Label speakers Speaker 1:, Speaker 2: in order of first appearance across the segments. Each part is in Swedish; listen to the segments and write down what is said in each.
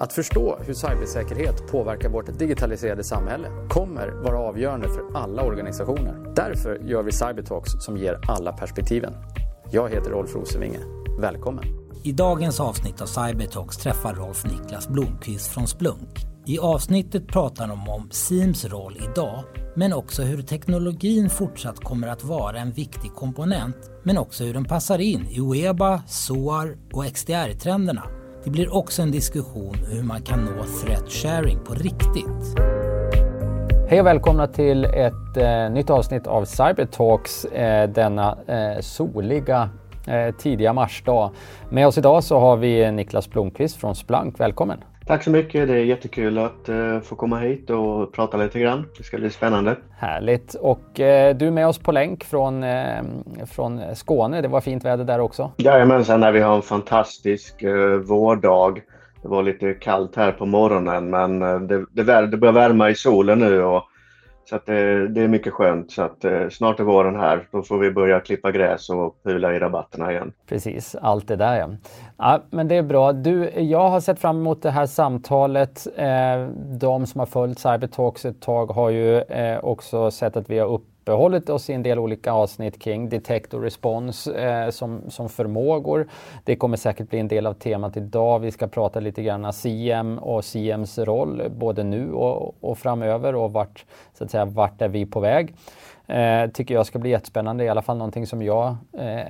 Speaker 1: Att förstå hur cybersäkerhet påverkar vårt digitaliserade samhälle kommer vara avgörande för alla organisationer. Därför gör vi Cybertalks som ger alla perspektiven. Jag heter Rolf Rosenvinge. Välkommen!
Speaker 2: I dagens avsnitt av Cybertalks träffar Rolf Niklas Blomqvist från Splunk. I avsnittet pratar de om SIMs roll idag, men också hur teknologin fortsatt kommer att vara en viktig komponent, men också hur den passar in i UEBA, SOAR och XDR-trenderna. Det blir också en diskussion hur man kan nå threat sharing på riktigt.
Speaker 1: Hej och välkomna till ett eh, nytt avsnitt av Cybertalks eh, denna eh, soliga eh, tidiga marsdag. Med oss idag så har vi Niklas Blomqvist från Splunk. Välkommen!
Speaker 3: Tack så mycket. Det är jättekul att uh, få komma hit och prata lite grann. Det ska bli spännande.
Speaker 1: Härligt. Och uh, du är med oss på länk från, uh, från Skåne. Det var fint väder där också.
Speaker 3: Jajamensan, vi har en fantastisk vårdag. Det var lite kallt här på morgonen men det, det, det börjar värma i solen nu och så att det, det, är mycket skönt. Så att eh, snart är våren här. Då får vi börja klippa gräs och pula i rabatterna igen.
Speaker 1: Precis, allt det där ja. ja. Men det är bra. Du, jag har sett fram emot det här samtalet. Eh, de som har följt Cybertalks ett tag har ju eh, också sett att vi har upp uppehållit oss i en del olika avsnitt kring detect och response eh, som, som förmågor. Det kommer säkert bli en del av temat idag. Vi ska prata lite grann CM och CMs roll både nu och, och framöver och vart, så att säga, vart är vi på väg. Eh, tycker jag ska bli jättespännande, i alla fall någonting som jag eh,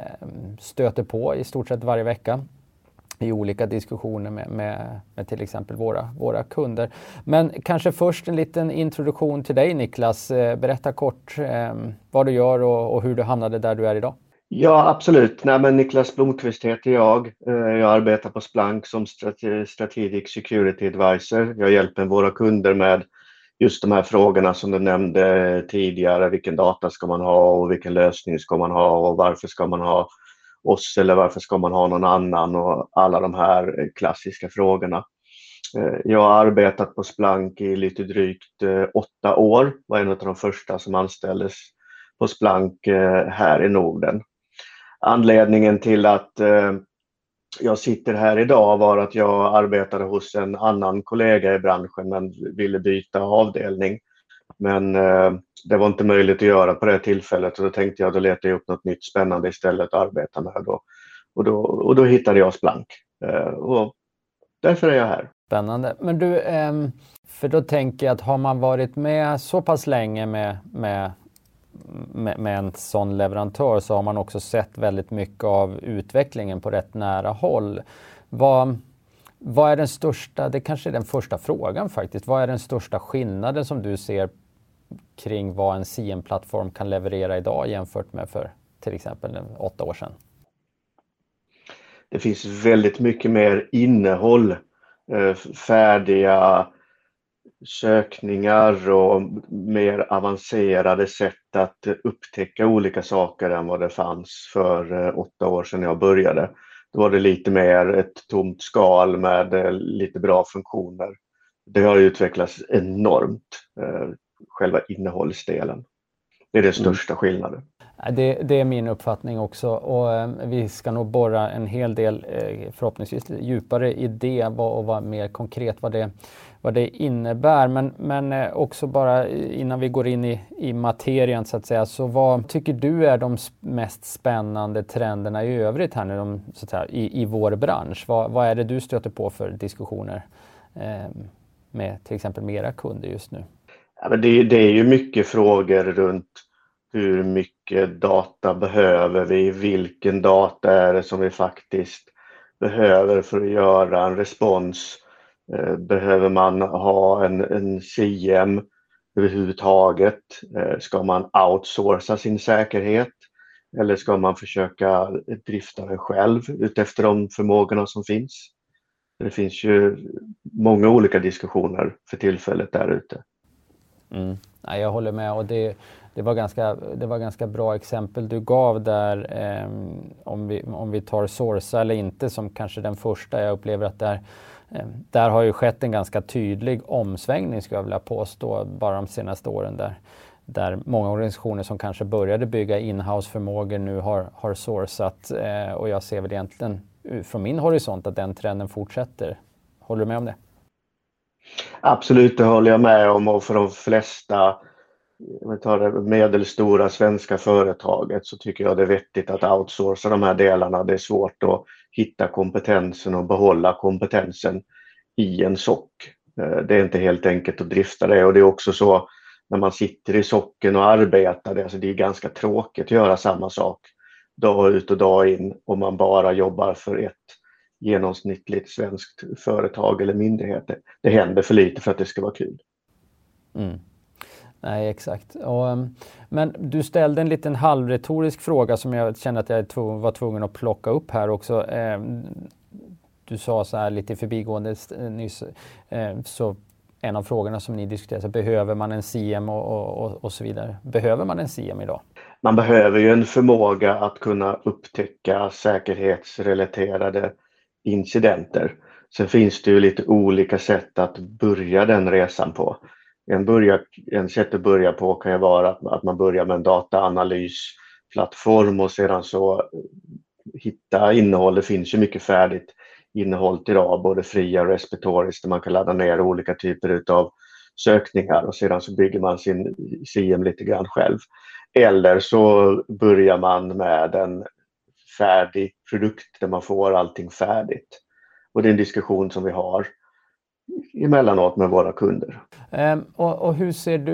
Speaker 1: stöter på i stort sett varje vecka i olika diskussioner med, med, med, till exempel våra, våra kunder. Men kanske först en liten introduktion till dig Niklas. Eh, berätta kort eh, vad du gör och, och, hur du hamnade där du är idag.
Speaker 3: Ja absolut. Nej, men Niklas Blomqvist heter jag. Eh, jag arbetar på Splunk som Strategic Security Advisor. Jag hjälper våra kunder med just de här frågorna som du nämnde tidigare. Vilken data ska man ha och vilken lösning ska man ha och varför ska man ha oss eller varför ska man ha någon annan och alla de här eh, klassiska frågorna. Eh, jag har arbetat på Splunk i lite drygt eh, åtta år, var en av de första som anställdes på Splunk här i Norden. Anledningen till att jag sitter här idag var att jag arbetade hos en annan kollega i branschen men ville byta avdelning. Men eh, det var inte möjligt att göra på det tillfället och då tänkte jag då letar jag upp något nytt spännande istället att arbeta med. Då. Och, då, och då hittade jag Splank. Eh, och därför är jag här.
Speaker 1: Spännande. Men du, eh, för då tänker jag att har man varit med så pass länge med, med med, med, en sån leverantör så har man också sett väldigt mycket av utvecklingen på rätt nära håll. Vad, vad är den största, det kanske är den första frågan faktiskt, vad är den största skillnaden som du ser kring vad en CM-plattform kan leverera idag jämfört med för till exempel åtta år sedan?
Speaker 3: Det finns väldigt mycket mer innehåll, eh, färdiga sökningar och mer avancerade sätt att upptäcka olika saker än vad det fanns för eh, åtta år sedan jag började. Då var det lite mer ett tomt skal med eh, lite bra funktioner. Det har utvecklats enormt, eh, själva innehållsdelen. Det är den mm. största skillnaden.
Speaker 1: Äh, det, det, är min uppfattning också och eh, vi ska nog borra en hel del eh, förhoppningsvis djupare i det och vara mer konkret vad det, vad det innebär. Men, men eh, också bara eh, innan vi går in i, i materien så att säga, så vad tycker du är de mest spännande trenderna i övrigt här nu de, så att säga, i, i vår bransch? Vad, vad är det du stöter på för diskussioner eh, med till exempel mera kunder just nu?
Speaker 3: Ja, men det, det är ju mycket frågor runt hur mycket data behöver vi? Vilken data är det som vi faktiskt behöver för att göra en respons? Eh, behöver man ha en, en CM överhuvudtaget? Eh, ska man outsourca sin säkerhet? Eller ska man försöka drifta den själv utefter de förmågorna som finns? Det finns ju många olika diskussioner för tillfället där ute.
Speaker 1: Mm. jag håller med och det, det var ganska, det var ganska bra exempel du gav där eh, om, vi, om vi tar Sorsa eller inte som kanske den första. Jag upplever att där, eh, där har ju skett en ganska tydlig omsvängning skulle jag vilja påstå bara de senaste åren där, där många organisationer som kanske började bygga inhouse-förmågor nu har, har sourcat eh, och jag ser väl egentligen från min horisont att den trenden fortsätter. Håller du med om det?
Speaker 3: Absolut, det håller jag med om och för de flesta om vi tar det medelstora svenska företaget så tycker jag det är vettigt att outsourca de här delarna. Det är svårt att hitta kompetensen och behålla kompetensen i en sock. Eh, det är inte helt enkelt att drifta det och det är också så när man sitter i socken och arbetar, det, alltså det är ganska tråkigt att göra samma sak dag ut och dag in om man bara jobbar för ett genomsnittligt svenskt företag eller myndigheter. Det händer för lite för att det ska vara kul.
Speaker 1: Mm. Nej, exakt. Och, ehm, men du ställde en liten halvretorisk fråga som jag kände att jag var tvungen att plocka upp här också. Ehm, du sa så här lite förbigående eh, nyss, ehm, så en av frågorna som ni diskuterar, så behöver man en CM och, och, och, så vidare? Behöver man en CM idag?
Speaker 3: Man behöver ju en förmåga att kunna upptäcka säkerhetsrelaterade incidenter. Sen finns det ju lite olika sätt att börja den resan på. En, börja, en sätt att börja på kan ju vara att, att man börjar med en dataanalysplattform och sedan så eh, hitta innehåll. Det finns ju mycket färdigt innehåll idag, både fria och respiratoriskt, där man kan ladda ner olika typer utav sökningar och sedan så bygger man sin CM lite grann själv. Eller så börjar man med en färdig produkt där man får allting färdigt. Och det är en diskussion som vi har emellanåt med våra kunder.
Speaker 1: Um, och, och, hur ser du,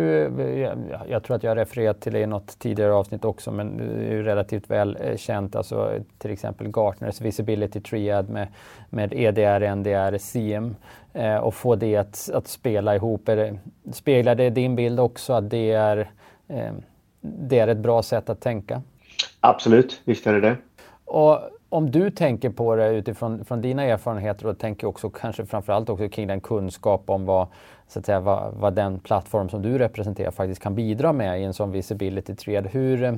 Speaker 1: jag, jag, tror att jag har refererat till det i något tidigare avsnitt också, men det är ju relativt väl eh, känt, alltså till exempel Gartners Visibility Triad med, med EDR, NDR, CM eh, och få det att, att spela ihop. Är det, speglar det din bild också att det är, eh, det är ett bra sätt att tänka?
Speaker 3: Absolut, visst är det det.
Speaker 1: Och om du tänker på det utifrån från dina erfarenheter och tänker också kanske framförallt också kring den kunskap om vad, så att säga, vad, vad, den plattform som du representerar faktiskt kan bidra med i en sån visibility thread. Hur, eh,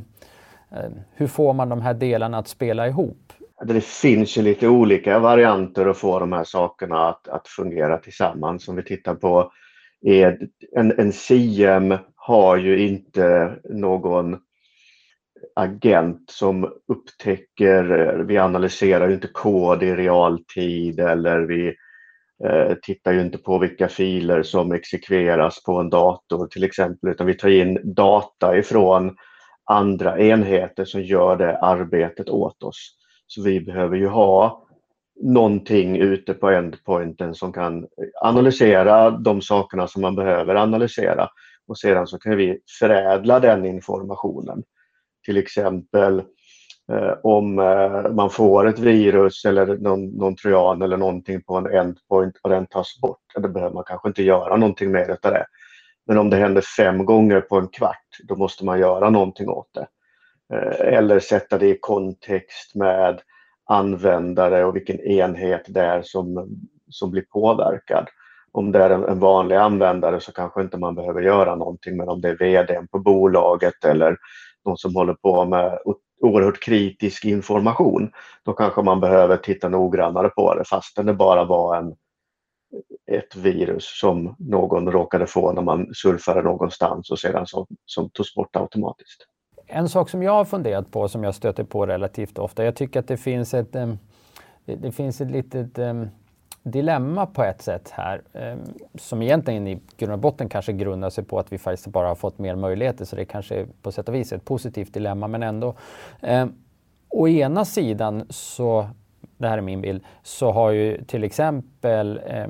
Speaker 1: hur får man de här delarna att spela ihop?
Speaker 3: Det finns ju lite olika varianter att få de här sakerna att, att fungera tillsammans. Om vi tittar på en, en CM har ju inte någon agent som upptäcker, vi analyserar ju inte kod i realtid eller vi Eh, tittar ju inte på vilka filer som exekveras på en dator till exempel utan vi tar in data ifrån andra enheter som gör det arbetet åt oss. Så vi behöver ju ha någonting ute på endpointen som kan analysera de sakerna som man behöver analysera och sedan så kan vi förädla den informationen till exempel eh, Eh, om eh, man får ett virus eller någon, någon trojan eller någonting på en endpoint och den tas bort, då behöver man kanske inte göra någonting mer utav det. Men om det händer fem gånger på en kvart, då måste man göra någonting åt det. Eh, eller sätta det i kontext med användare och vilken enhet det är som, som blir påverkad. Om det är en, en vanlig användare så kanske inte man behöver göra någonting men om det är VD på bolaget eller någon som håller på med oerhört kritisk information, då kanske man behöver titta noggrannare på det fastän det bara var en, ett virus som någon råkade få när man surfade någonstans och sedan som, som togs bort automatiskt.
Speaker 1: En sak som jag har funderat på som jag stöter på relativt ofta, jag tycker att det finns ett, det, det finns ett litet dilemma på ett sätt här eh, som egentligen i grund och botten kanske grundar sig på att vi faktiskt bara har fått mer möjligheter så det kanske är på sätt och vis ett positivt dilemma men ändå. Eh, å ena sidan så, det här är min bild, så har ju till exempel eh,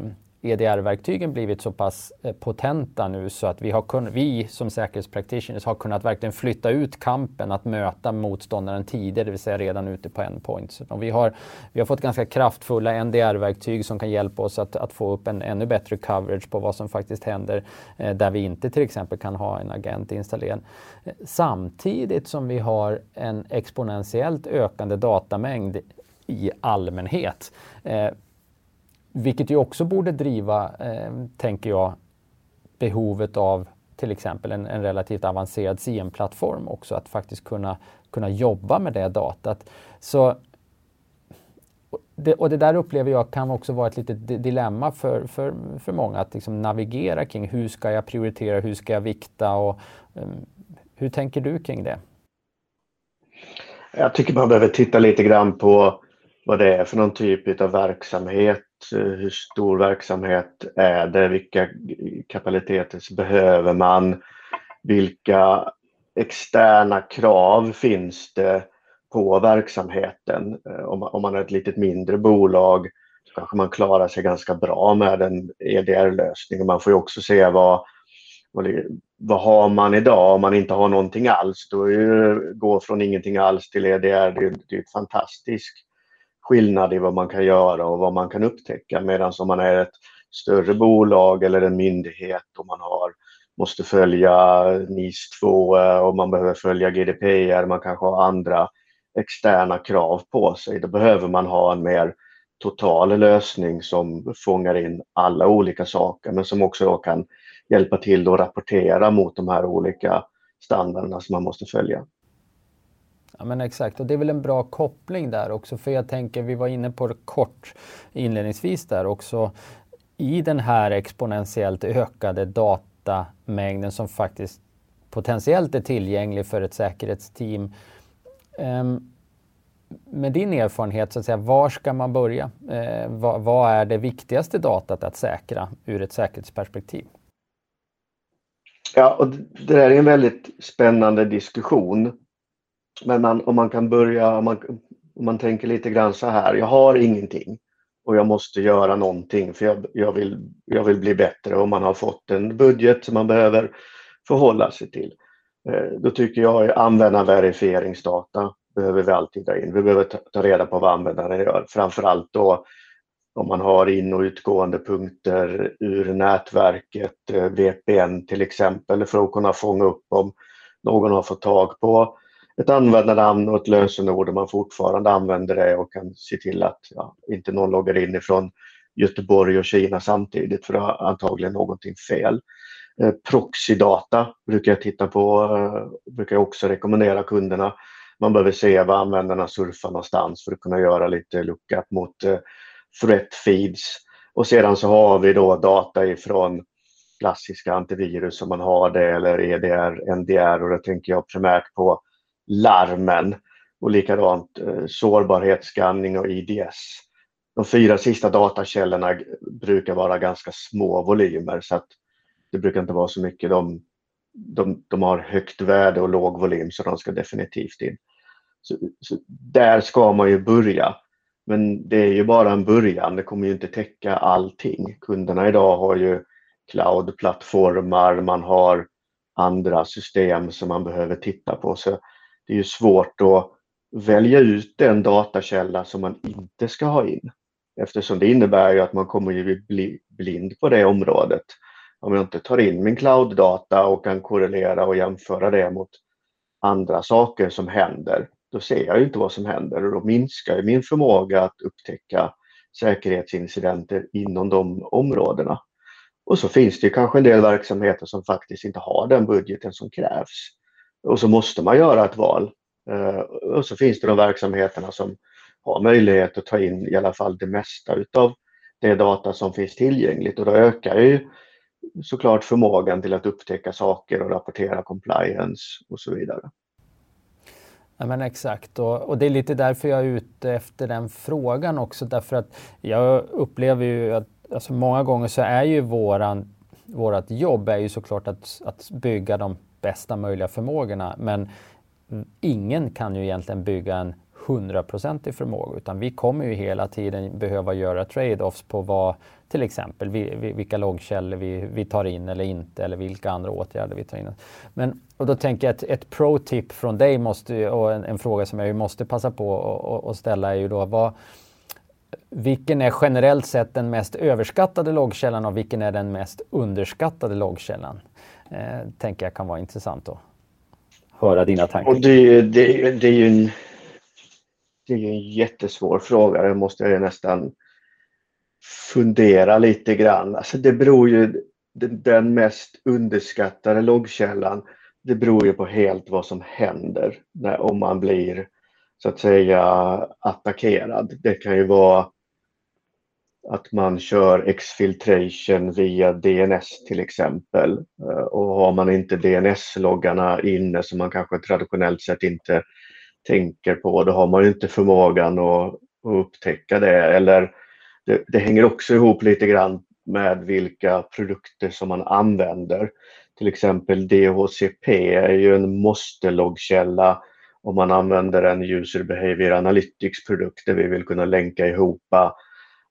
Speaker 1: EDR-verktygen blivit så pass eh, potenta nu så att vi, har kun, vi som säkerhetspractitioners har kunnat verkligen flytta ut kampen att möta motståndaren tidigare, det vill säga redan ute på endpoints. Och vi, har, vi har fått ganska kraftfulla NDR-verktyg som kan hjälpa oss att, att få upp en ännu bättre coverage på vad som faktiskt händer eh, där vi inte till exempel kan ha en agent installerad. Samtidigt som vi har en exponentiellt ökande datamängd i allmänhet. Eh, vilket ju också borde driva, eh, tänker jag, behovet av till exempel en, en relativt avancerad CM-plattform också, att faktiskt kunna, kunna jobba med det datat. Så, det, och det där upplever jag kan också vara ett litet dilemma för, för, för många, att liksom navigera kring hur ska jag prioritera, hur ska jag vikta och um, hur tänker du kring det?
Speaker 3: Jag tycker man behöver titta lite grann på vad det är för någon typ av verksamhet Eh, hur stor verksamhet är det, vilka kapaciteter behöver man, vilka externa krav finns det på verksamheten. Eh, om, man är ett litet mindre bolag så kanske man klarar sig ganska bra med en EDR-lösning. Man får ju också se vad, vad, har man idag om man inte har någonting alls. Då är ju, gå från ingenting alls till EDR, det är, ju ett skillnad i vad man kan göra och vad man kan upptäcka. Medan om man är ett större bolag eller en myndighet och man har måste följa NIS 2 eh, och man behöver följa GDPR, man kanske har andra externa krav på sig. Då behöver man ha en mer total lösning som fångar in alla olika saker men som också kan hjälpa till att rapportera mot de här olika standarderna som man måste följa.
Speaker 1: Ja men exakt och det är väl en bra koppling där också för jag tänker, vi var inne på det kort inledningsvis där också i den här exponentiellt ökade datamängden som faktiskt potentiellt är tillgänglig för ett säkerhetsteam Um, med din erfarenhet, så att säga, var ska man börja? Eh, vad, vad, är det viktigaste datat att säkra ur ett säkerhetsperspektiv?
Speaker 3: Ja, och det där är en väldigt spännande diskussion. Men man, om man kan börja, om man, om man tänker lite grann så här, jag har ingenting och jag måste göra någonting för jag, jag, vill, jag vill bli bättre och man har fått en budget som man behöver förhålla sig till. Eh, då tycker jag att användarverifieringsdata behöver vi alltid dra in. Vi behöver ta reda på vad användaren gör. Framförallt då om man har in och utgående punkter ur nätverket, eh, VPN till exempel, för att kunna fånga upp om någon har fått tag på ett användarnamn och ett lösenord och man fortfarande använder det och kan se till att ja, inte någon loggar in ifrån Göteborg och Kina samtidigt för då har antagligen någonting fel. Eh, proxydata brukar jag titta på, eh, brukar jag också rekommendera kunderna. Man behöver se var användarna surfar någonstans för att kunna göra lite lookup mot eh, threat feeds. Och sedan så har vi då data ifrån klassiska antivirus om man har det eller EDR, NDR och då tänker jag primärt på larmen och likadant eh, sårbarhetsskanning och IDS. De fyra sista datakällorna brukar vara ganska små volymer så att det brukar inte vara så mycket. De, de, de har högt värde och låg volym så de ska definitivt in. Så, så där ska man ju börja. Men det är ju bara en början, det kommer ju inte täcka allting. Kunderna idag har ju cloudplattformar, man har andra system som man behöver titta på. Så det är ju svårt att välja ut den datakälla som man inte ska ha in. Eftersom det innebär ju att man kommer ju bli blind på det området om jag inte tar in min clouddata och kan korrelera och jämföra det mot andra saker som händer, då ser jag inte vad som händer och då minskar min förmåga att upptäcka säkerhetsincidenter inom de områdena. Och så finns det kanske en del verksamheter som faktiskt inte har den budgeten som krävs. Och så måste man göra ett val. Eh, och så finns det de verksamheterna som har möjlighet att ta in i alla fall det mesta utav det data som finns tillgängligt och då ökar ju såklart förmågan till att upptäcka saker och rapportera compliance och så vidare.
Speaker 1: Ja, men exakt och, och, det är lite därför jag är ute efter den frågan också därför att jag upplever ju att alltså många gånger så är ju våran, vårat jobb är ju såklart att, att bygga de bästa möjliga förmågorna men ingen kan ju egentligen bygga en hundraprocentig förmåga utan vi kommer ju hela tiden behöva göra trade-offs på vad till exempel vilka loggkällor vi, vi tar in eller inte eller vilka andra åtgärder vi tar in. Men, och då tänker jag att ett pro-tip från dig måste, och en, en, fråga som jag måste passa på att ställa är ju då vad, vilken är generellt sett den mest överskattade loggkällan och vilken är den mest underskattade loggkällan? Eh, tänker jag kan vara intressant att höra dina tankar.
Speaker 3: Och det, det, det är ju en det är en jättesvår fråga, det måste jag nästan fundera lite grann. Alltså det beror ju, den mest underskattade loggkällan, det beror ju på helt vad som händer när, om man blir så att säga attackerad. Det kan ju vara att man kör exfiltration via DNS till exempel. Eh, och har man inte DNS-loggarna inne som man kanske traditionellt sett inte tänker på, då har man inte förmågan att, att upptäcka det. Eller det, det hänger också ihop lite grann med vilka produkter som man använder. Till exempel DHCP är ju en måste-loggkälla om man använder en User Behavior Analytics-produkt där vi vill kunna länka ihop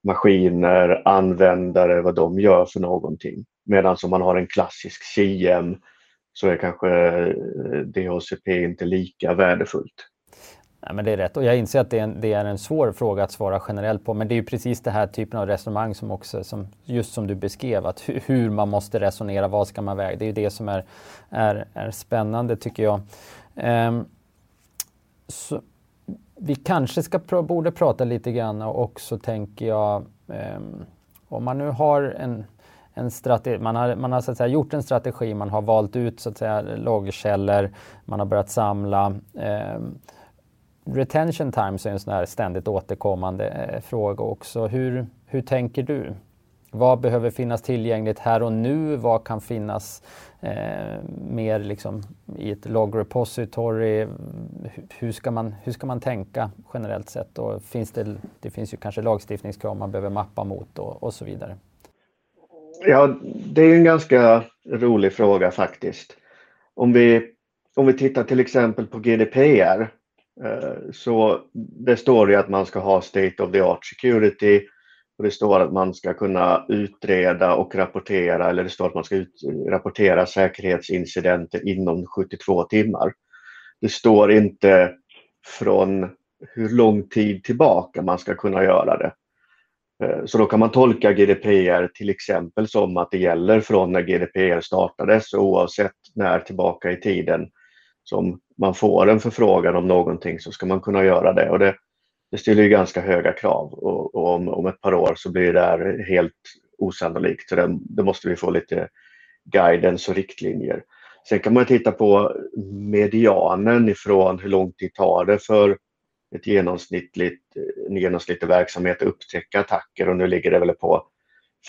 Speaker 3: maskiner, användare, vad de gör för någonting. Medan om man har en klassisk CM så är kanske eh, DHCP inte lika värdefullt.
Speaker 1: Ja, men det är rätt och jag inser att det är, en, det är en svår fråga att svara generellt på men det är ju precis det här typen av resonemang som också, som, just som du beskrev, att hur, hur man måste resonera, vad ska man väga? Det är ju det som är, är, är spännande tycker jag. Um, så, vi kanske ska pr borde prata lite grann och också tänker jag, eh, om man nu har en en strategi, man har, man har så att säga, gjort en strategi, man har valt ut så att säga, loggkällor, man har börjat samla. Eh, retention times är en sån här ständigt återkommande eh, fråga också. Hur, hur tänker du? Vad behöver finnas tillgängligt här och nu? Vad kan finnas eh, mer liksom i ett log repository? Hur ska, man, hur ska man tänka generellt sett? Och finns det, det finns ju kanske lagstiftningskrav man behöver mappa mot och, och så vidare.
Speaker 3: Ja, det är en ganska rolig fråga faktiskt. Om vi, om vi tittar till exempel på GDPR eh, så det står ju att man ska ha State of the Art Security och det står att man ska kunna utreda och rapportera eller det står att man ska ut, rapportera säkerhetsincidenter inom 72 timmar. Det står inte från hur lång tid tillbaka man ska kunna göra det. Eh, så då kan man tolka GDPR till exempel som att det gäller från när GDPR startades oavsett när tillbaka i tiden som man får en förfrågan om någonting så ska man kunna göra det. Och det, det ställer ju ganska höga krav och, och om, om, ett par år så blir det där helt osannolikt. Så det, det måste vi få lite guidance och riktlinjer. Sen kan man titta på medianen ifrån hur lång tid tar det för ett genomsnittligt, en genomsnittlig verksamhet att upptäcka attacker och nu ligger det väl på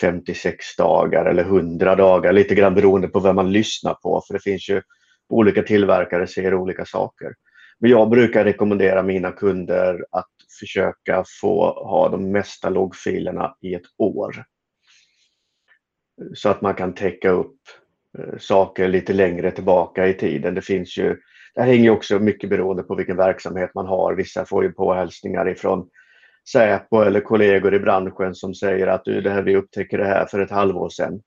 Speaker 3: 56 dagar eller 100 dagar, lite grann beroende på vem man lyssnar på för det finns ju olika tillverkare ser olika saker. Men jag brukar rekommendera mina kunder att försöka få ha de mesta loggfilerna i ett år. Så att man kan täcka upp eh, saker lite längre tillbaka i tiden. Det finns ju det här hänger också mycket beroende på vilken verksamhet man har. Vissa får ju påhälsningar ifrån Säpo eller kollegor i branschen som säger att du, det här, vi upptäcker det här för ett halvår sedan.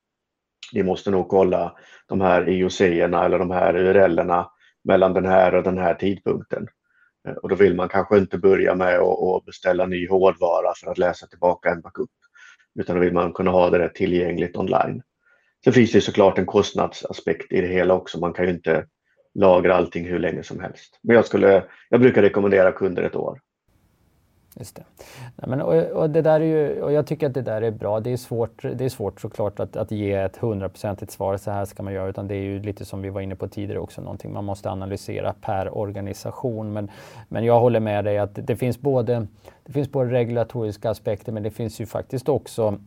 Speaker 3: Ni måste nog kolla de här IOC-erna eller de här URL-erna mellan den här och den här tidpunkten. Eh, och då vill man kanske inte börja med att beställa ny hårdvara för att läsa tillbaka en backup. Utan då vill man kunna ha det tillgängligt online. Sen finns det såklart en kostnadsaspekt i det hela också. Man kan ju inte lagra allting hur länge som helst. Men jag, skulle, jag brukar rekommendera kunder ett år.
Speaker 1: Just det. Nej, men, och, och, det där är ju, och jag tycker att det där är bra. Det är svårt, det är svårt såklart att, att ge ett hundraprocentigt svar, så här ska man göra, utan det är ju lite som vi var inne på tidigare också, någonting man måste analysera per organisation. Men, men jag håller med dig att det finns både, det finns både regulatoriska aspekter, men det finns ju faktiskt också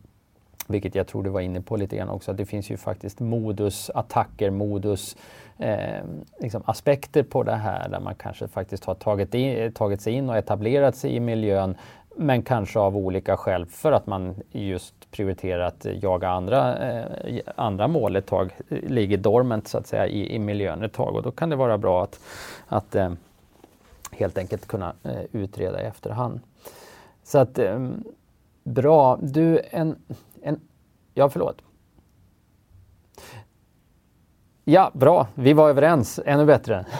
Speaker 1: vilket jag tror du var inne på lite grann också, att det finns ju faktiskt modus, attacker, modus, eh, liksom aspekter på det här där man kanske faktiskt har tagit, in, tagit sig in och etablerat sig i miljön men kanske av olika skäl för att man just prioriterar att jaga andra, eh, andra mål ett tag, ligger dormant så att säga i, i miljön ett tag och då kan det vara bra att, att eh, helt enkelt kunna eh, utreda i efterhand. Så att eh, bra, du en, en ja förlåt. Ja, bra. Vi var överens. Ännu bättre.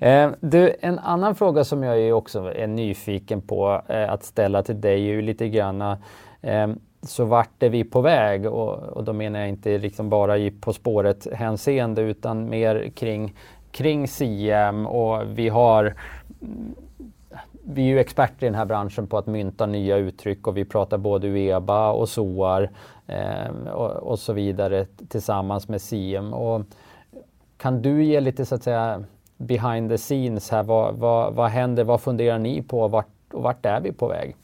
Speaker 1: Eh, du, en annan fråga som jag är också är nyfiken på eh, att ställa till dig är ju lite grann eh, så vart är vi på väg? Och, och då menar jag inte liksom bara i På spåret hänseende utan mer kring, kring CM och vi har vi är ju experter i den här branschen på att mynta nya uttryck och vi pratar både UEBA och SOAR eh, och, och, så vidare tillsammans med SIEM. Och kan du ge lite så att säga behind the scenes här? Vad, vad, vad händer? Vad funderar ni på? Vart, och vart är vi på väg?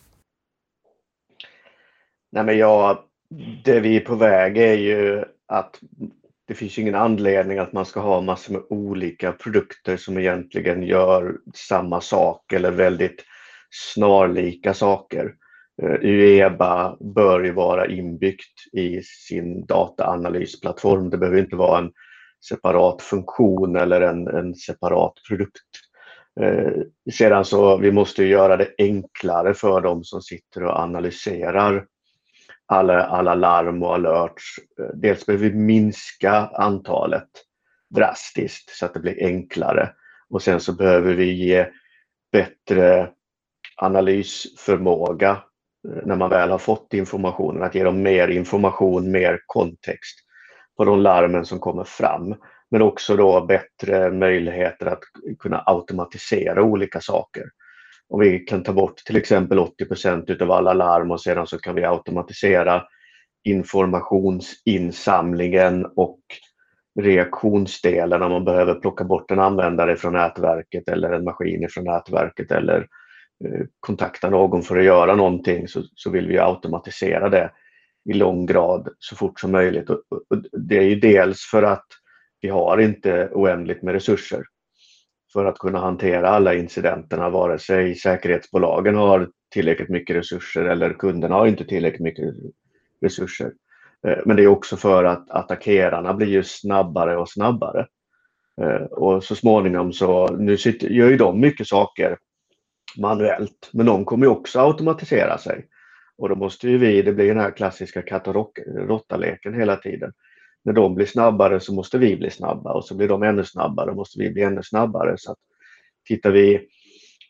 Speaker 3: Nej men ja, det vi är på väg är ju att det finns ingen anledning att man ska ha massor med olika produkter som egentligen gör samma sak eller väldigt snarlika saker. Eh, UEBA bör ju vara inbyggt i sin dataanalysplattform. Det behöver inte vara en separat funktion eller en, en separat produkt. Eh, sedan så vi måste göra det enklare för dem som sitter och analyserar alla, alla larm och alerts. Eh, dels behöver vi minska antalet drastiskt så att det blir enklare och sen så behöver vi ge bättre analysförmåga eh, när man väl har fått informationen, att ge dem mer information, mer kontext på de larmen som kommer fram. Men också då bättre möjligheter att kunna automatisera olika saker. Om vi kan ta bort till exempel 80% utav alla larm och sedan så kan vi automatisera informationsinsamlingen och reaktionsdelen om man behöver plocka bort en användare från nätverket eller en maskin från nätverket eller eh, kontakta någon för att göra någonting så, så vill vi automatisera det i lång grad så fort som möjligt. Och, och det är ju dels för att vi har inte oändligt med resurser för att kunna hantera alla incidenterna, vare sig säkerhetsbolagen har tillräckligt mycket resurser eller kunderna har inte tillräckligt mycket resurser. Eh, men det är också för att attackerarna blir ju snabbare och snabbare. Eh, och så småningom så, nu sitter, gör ju de mycket saker manuellt, men de kommer ju också automatisera sig. Och då måste ju vi, det blir den här klassiska katt och råttaleken hela tiden. När de blir snabbare så måste vi bli snabba och så blir de ännu snabbare och måste vi bli ännu snabbare. Så att tittar vi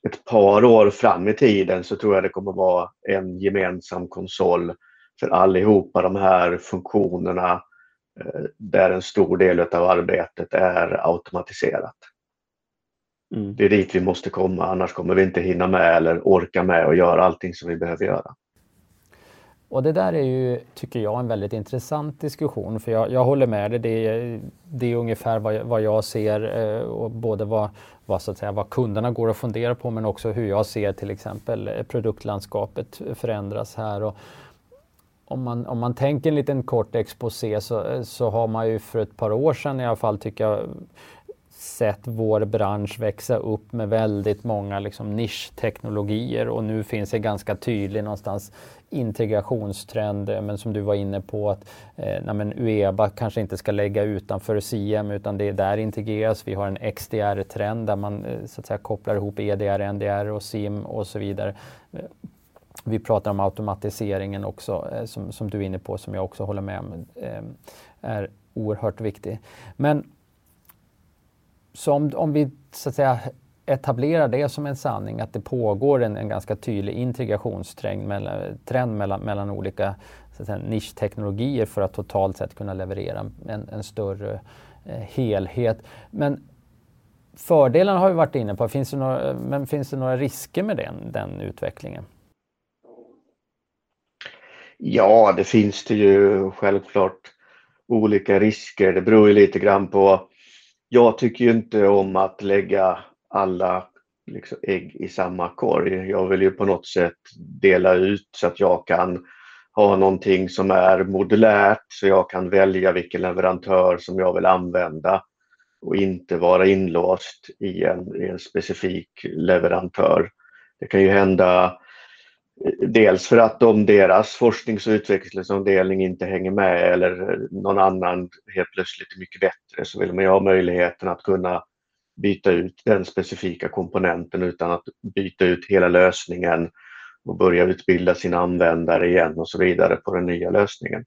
Speaker 3: ett par år fram i tiden så tror jag det kommer vara en gemensam konsol för allihopa de här funktionerna eh, där en stor del av arbetet är automatiserat. Mm. Det är dit vi måste komma, annars kommer vi inte hinna med eller orka med att göra allting som vi behöver göra.
Speaker 1: Och det där är ju, tycker jag, en väldigt intressant diskussion för jag, jag håller med dig. Det är, det är ungefär vad jag, vad jag ser eh, och både vad, vad, så att säga, vad kunderna går och funderar på men också hur jag ser till exempel eh, produktlandskapet förändras här. Och om, man, om man tänker en liten kort exposé så, så har man ju för ett par år sedan i alla fall tycker jag sett vår bransch växa upp med väldigt många liksom nischteknologier och nu finns det ganska tydligt någonstans integrationstrend, eh, men som du var inne på att eh, men UEBA kanske inte ska lägga utanför CM utan det är där integreras. Vi har en XDR-trend där man eh, så att säga, kopplar ihop EDR, NDR och SIM och så vidare. Eh, vi pratar om automatiseringen också eh, som, som du är inne på som jag också håller med om eh, är oerhört viktig. Men som, om vi så att säga etablera det som en sanning att det pågår en, en ganska tydlig integrationstrend mellan, trend mellan, mellan olika så att säga, nischteknologier för att totalt sett kunna leverera en, en större eh, helhet. Men fördelarna har vi varit inne på, finns det några, men finns det några risker med den, den utvecklingen?
Speaker 3: Ja, det finns det ju självklart olika risker. Det beror ju lite grann på. Jag tycker ju inte om att lägga alla liksom, ägg i samma korg. Jag vill ju på något sätt dela ut så att jag kan ha någonting som är modulärt så jag kan välja vilken leverantör som jag vill använda och inte vara inlåst i en, i en specifik leverantör. Det kan ju hända eh, Dels för att om deras forsknings och utvecklingsavdelning inte hänger med eller någon annan helt plötsligt är mycket bättre så vill man ju ha möjligheten att kunna byta ut den specifika komponenten utan att byta ut hela lösningen och börja utbilda sina användare igen och så vidare på den nya lösningen.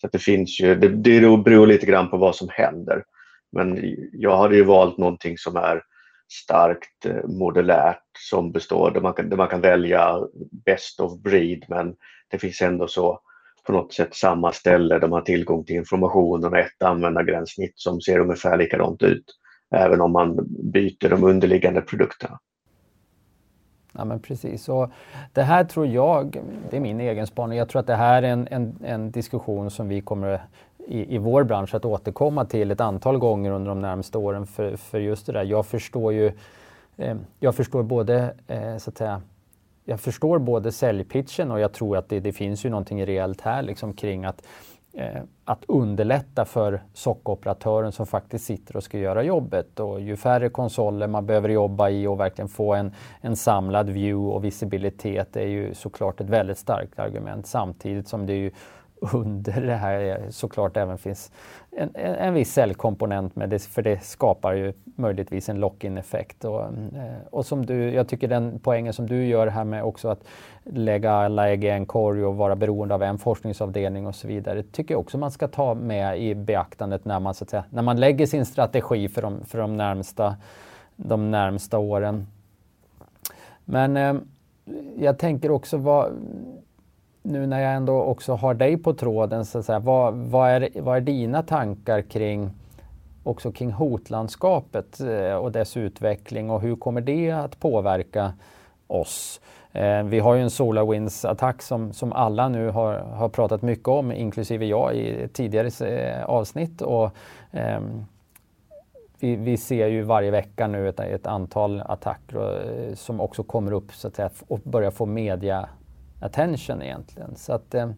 Speaker 3: Så det finns ju, det, det beror lite grann på vad som händer. Men jag hade ju valt någonting som är starkt eh, modulärt som består där man, kan, där man kan välja best of breed men det finns ändå så på något sätt samma ställe där man har tillgång till information och ett användargränssnitt som ser ungefär likadant ut även om man byter de underliggande produkterna.
Speaker 1: Ja men precis. Och det här tror jag, det är min egen spaning, jag tror att det här är en, en, en diskussion som vi kommer i, i vår bransch att återkomma till ett antal gånger under de närmaste åren för, för just det där. Jag förstår ju, eh, jag förstår både eh, så att säga jag förstår både säljpitchen och jag tror att det, det finns ju någonting reellt här liksom kring att Eh, att underlätta för sockoperatören som faktiskt sitter och ska göra jobbet. Och ju färre konsoler man behöver jobba i och verkligen få en, en samlad view och visibilitet är ju såklart ett väldigt starkt argument samtidigt som det ju under det här eh, såklart även finns en, en, en viss säljkomponent med det, för det skapar ju möjligtvis en lock-in effekt. Och, mm, eh, och som du, jag tycker den poängen som du gör här med också att lägga alla ägg i en korg och vara beroende av en forskningsavdelning och så vidare, tycker jag också man ska ta med i beaktandet när man, så att säga, när man lägger sin strategi för de, för de, närmsta, de närmsta åren. Men eh, jag tänker också vad nu när jag ändå också har dig på tråden, så att säga, vad, vad, är, vad är dina tankar kring också kring hotlandskapet eh, och dess utveckling och hur kommer det att påverka oss? Eh, vi har ju en SolarWinds-attack som, som alla nu har, har pratat mycket om, inklusive jag i tidigare eh, avsnitt. Och, eh, vi, vi, ser ju varje vecka nu ett, ett antal attacker och, som också kommer upp så att säga, och börjar få media attention egentligen. Så att, eh,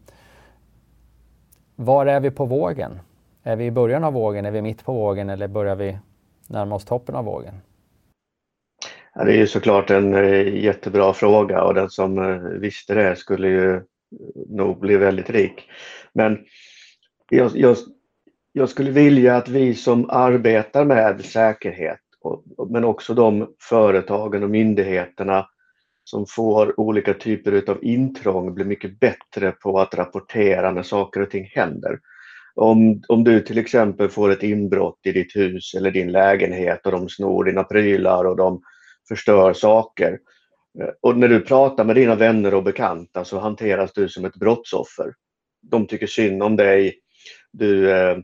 Speaker 1: var är vi på vågen? Är vi i början av vågen, är vi mitt på vågen eller börjar vi närma oss toppen av vågen?
Speaker 3: Ja, det är ju såklart en eh, jättebra fråga och den som eh, visste det skulle ju eh, nog bli väldigt rik. Men jag, jag, jag skulle vilja att vi som arbetar med säkerhet och, men också de företagen och myndigheterna som får olika typer av intrång blir mycket bättre på att rapportera när saker och ting händer. Om, om du till exempel får ett inbrott i ditt hus eller din lägenhet och de snor dina prylar och de förstör saker. Eh, och när du pratar med dina vänner och bekanta så hanteras du som ett brottsoffer. De tycker synd om dig, du, eh,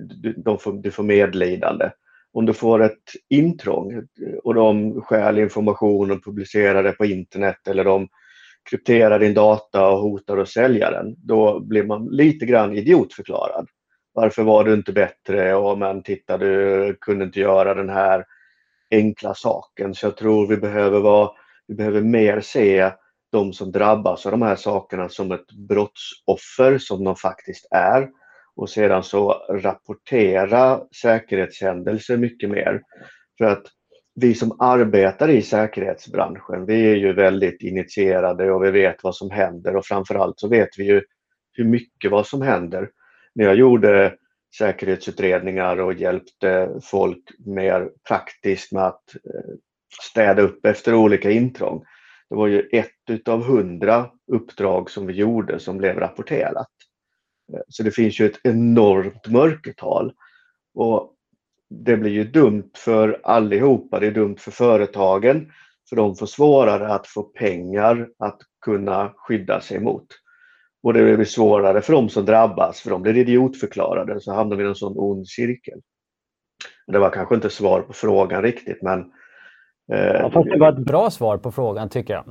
Speaker 3: du, de får, du får medlidande om du får ett intrång och de stjäl information och publicerar det på internet eller de krypterar din data och hotar att sälja den, då blir man lite grann idiotförklarad. Varför var du inte bättre? Ja, men titta, du kunde inte göra den här enkla saken. Så jag tror vi behöver, vara, vi behöver mer se de som drabbas av de här sakerna som ett brottsoffer som de faktiskt är och sedan så rapportera säkerhetshändelser mycket mer. För att vi som arbetar i säkerhetsbranschen, vi är ju väldigt initierade och vi vet vad som händer och framförallt så vet vi ju hur mycket vad som händer. När jag gjorde säkerhetsutredningar och hjälpte folk mer praktiskt med att eh, städa upp efter olika intrång. Det var ju ett utav hundra uppdrag som vi gjorde som blev rapporterat. Eh, så det finns ju ett enormt mörkertal. Och det blir ju dumt för allihopa. Det är dumt för företagen, för de får svårare att få pengar att kunna skydda sig mot. Och det blir svårare för de som drabbas, för de blir idiotförklarade, så hamnar vi i en sån ond cirkel. Det var kanske inte svar på frågan riktigt, men...
Speaker 1: Eh, ja, fast det var ett bra svar på frågan, tycker jag.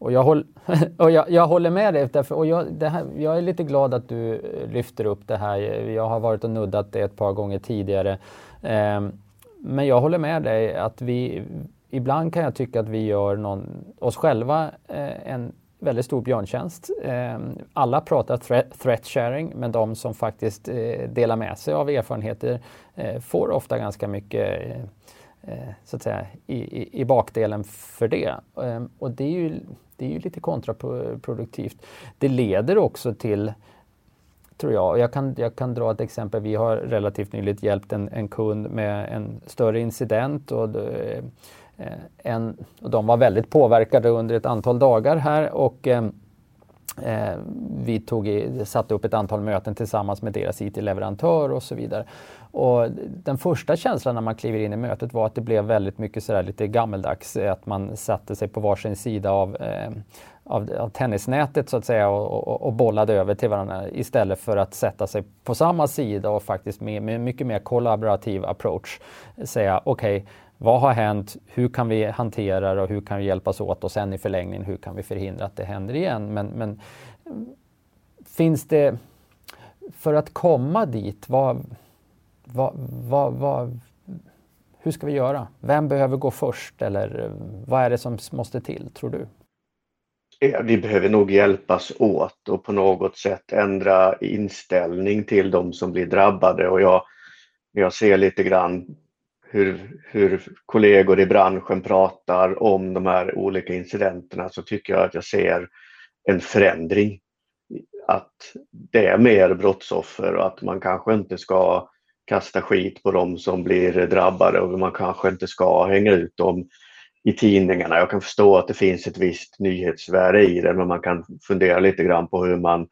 Speaker 1: Och jag, håll, och jag, jag, håller med dig, därför, och jag, här, jag, är lite glad att du lyfter upp det här. Jag har varit och nuddat det ett par gånger tidigare. Eh, men jag håller med dig att vi, ibland kan jag tycka att vi gör någon, oss själva eh, en väldigt stor björntjänst. Eh, alla pratar threat, threat sharing, men de som faktiskt eh, delar med sig av erfarenheter eh, får ofta ganska mycket eh, Eh, så att säga, i, i, i bakdelen för det. Ehm, och det är ju det är ju lite kontraproduktivt. Det leder också till tror jag. Jag kan, jag kan dra ett exempel. Vi har relativt nyligen hjälpt en, en kund med en större incident och, eh, en, och de var väldigt påverkade under ett antal dagar här och ehm, eh, vi tog i, satte upp ett antal möten tillsammans med deras IT-leverantör och så vidare. Och den första känslan när man kliver in i mötet var att det blev väldigt mycket sådär lite gammeldags, eh, att man satte sig på varsin sida av, eh, av, av, tennisnätet så att säga och, och, och, bollade över till varandra istället för att sätta sig på samma sida och faktiskt med, med mycket mer kollaborativ approach säga okej, okay, vad har hänt? Hur kan vi hantera det och hur kan vi hjälpas åt och sen i förlängningen hur kan vi förhindra att det händer igen? Men, men finns det, för att komma dit, vad, vad, vad, vad, hur ska vi göra? Vem behöver gå först eller vad är det som måste till, tror du?
Speaker 3: vi behöver nog hjälpas åt och på något sätt ändra inställning till de som blir drabbade och jag, jag ser lite grann hur, hur kollegor i branschen pratar om de här olika incidenterna så tycker jag att jag ser en förändring. Att det är mer brottsoffer och att man kanske inte ska kasta skit på de som blir drabbade och man kanske inte ska hänga ut dem i tidningarna. Jag kan förstå att det finns ett visst nyhetsvärde i det men man kan fundera lite grann på hur man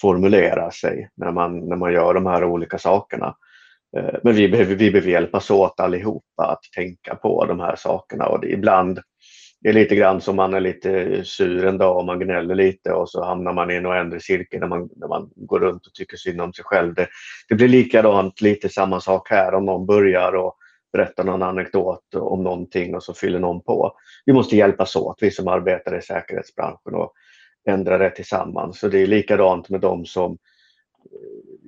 Speaker 3: formulerar sig när man, när man gör de här olika sakerna. Eh, men vi behöver, vi behöver hjälpas åt allihopa att tänka på de här sakerna och det, ibland det är lite grann som man är lite sur en dag och man gnäller lite och så hamnar man i en oändlig cirkel när man, när man går runt och tycker synd om sig själv. Det, det blir likadant, lite samma sak här om någon börjar och berättar någon anekdot om någonting och så fyller någon på. Vi måste hjälpas åt, vi som arbetar i säkerhetsbranschen och ändra det tillsammans. Så det är likadant med de som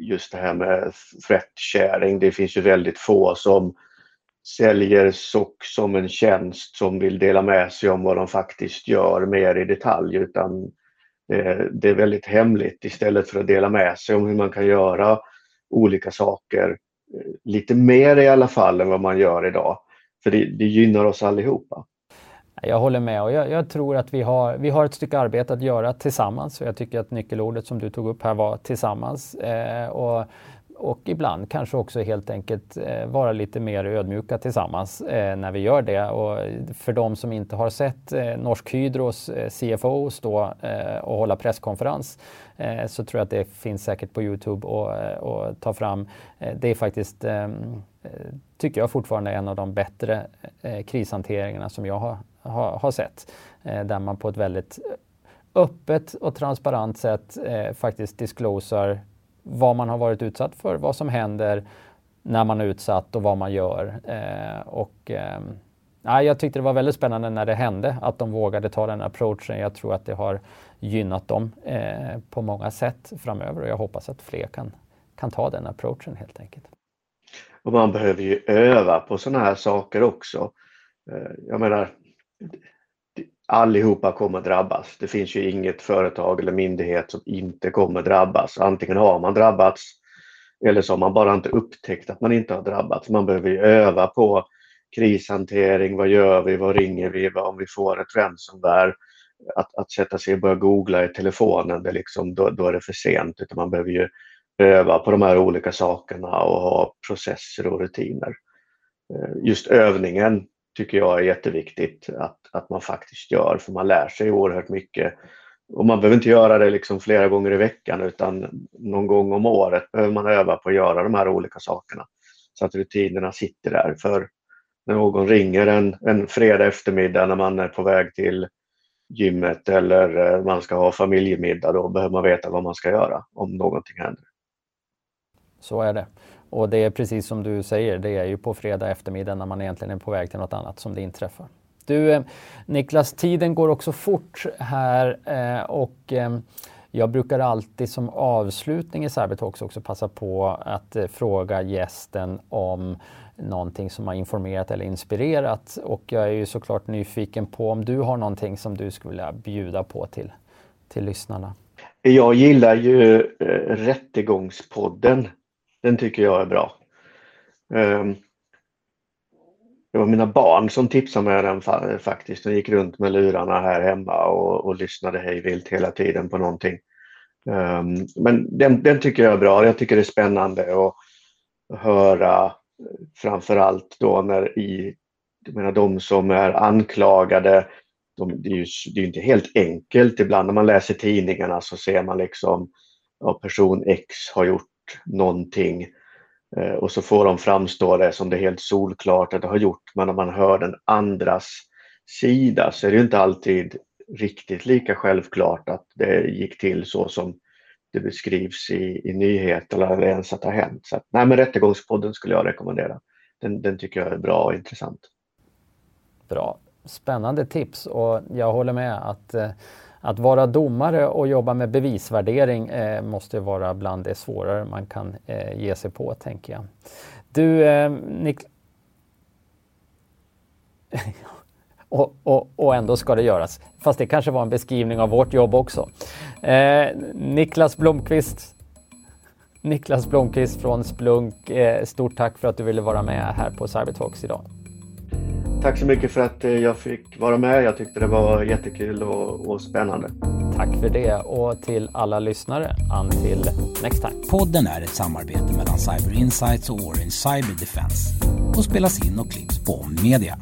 Speaker 3: just det här med threat sharing. Det finns ju väldigt få som säljer SOC som en tjänst som vill dela med sig om vad de faktiskt gör mer i detalj utan eh, det är väldigt hemligt istället för att dela med sig om hur man kan göra olika saker eh, lite mer i alla fall än vad man gör idag. För det, det gynnar oss allihopa.
Speaker 1: Jag håller med och jag, jag, tror att vi har, vi har ett stycke arbete att göra tillsammans. Jag tycker att nyckelordet som du tog upp här var tillsammans. Eh, och, och ibland kanske också helt enkelt eh, vara lite mer ödmjuka tillsammans eh, när vi gör det. Och för de som inte har sett eh, Norsk Hydros eh, CFO stå eh, och hålla presskonferens eh, så tror jag att det finns säkert på Youtube att eh, ta fram. Eh, det är faktiskt tycker jag fortfarande en av de bättre krishanteringarna som jag har har, har sett. Eh, där man på ett väldigt öppet och transparent sätt eh, faktiskt disclosar vad man har varit utsatt för, vad som händer när man är utsatt och vad man gör. Eh, och, eh, jag tyckte det var väldigt spännande när det hände att de vågade ta den approachen. Jag tror att det har gynnat dem eh, på många sätt framöver och jag hoppas att fler kan, kan ta den approachen helt enkelt.
Speaker 3: Och man behöver ju öva på sådana här saker också. Eh, jag menar, allihopa kommer drabbas. Det finns ju inget företag eller myndighet som inte kommer drabbas. Antingen har man drabbats eller så har man bara inte upptäckt att man inte har drabbats. Man behöver öva på krishantering. Vad gör vi? Vad ringer vi? Vad om vi får ett ransomware? Att, att sätta sig och börja googla i telefonen, det liksom, då, då är det för sent. Utan man behöver ju öva på de här olika sakerna och ha processer och rutiner. Eh, just övningen tycker jag är jätteviktigt att, att man faktiskt gör för man lär sig oerhört mycket. Och man behöver inte göra det liksom flera gånger i veckan utan någon gång om året behöver man öva på att göra de här olika sakerna. Så att rutinerna sitter där. För när någon ringer en, en fredag eftermiddag när man är på väg till gymmet eller eh, man ska ha familjemiddag då behöver man veta vad man ska göra om någonting händer.
Speaker 1: Så är det. Och det är precis som du säger, det är ju på fredag eftermiddag när man egentligen är på väg till något annat som det inträffar. Du eh, Niklas, tiden går också fort här eh, och eh, jag brukar alltid som avslutning i Cybertalks också passa på att fråga gästen om någonting som har informerat eller inspirerat. Och jag är ju såklart nyfiken på om du har någonting som du skulle vilja bjuda på till, till lyssnarna.
Speaker 3: Jag gillar ju eh, Rättegångspodden den tycker jag är bra. Ehm, det var mina barn som tipsade mig den faktiskt. De gick runt med lurarna här hemma och, och lyssnade hejvilt hela tiden på någonting. Ehm, men den, den, tycker jag är bra. Jag tycker det är spännande att höra framförallt då när i, jag menar de som är anklagade, de, det är ju det är inte helt enkelt. Ibland när man läser tidningarna så ser man liksom ja, person X har gjort någonting eh, och så får de framstå det som det är helt solklart att det har gjort. Men om man hör den andras sida så är det inte alltid riktigt lika självklart att det gick till så som det beskrivs i, i nyheterna eller ens att det har hänt. Så att, nej, men Rättegångspodden skulle jag rekommendera. Den, den tycker jag är bra och intressant.
Speaker 1: Bra. Spännande tips och jag håller med att eh, att vara domare och jobba med bevisvärdering eh, måste vara bland det svårare man kan eh, ge sig på, tänker jag. Du, eh, Nik och, och, och, ändå ska det göras. Fast det kanske var en beskrivning av vårt jobb också. Eh, Niklas Blomqvist Niklas Blomqvist från Splunk, eh, stort tack för att du ville vara med här på Cybertalks idag.
Speaker 3: Tack så mycket för att eh, jag fick vara med. Jag tyckte det var jättekul och, och spännande.
Speaker 1: Tack för det och till alla lyssnare, until next time.
Speaker 2: Podden är ett samarbete mellan Cyber Insights och Orange Cyber Defense och spelas in och klipps på Media.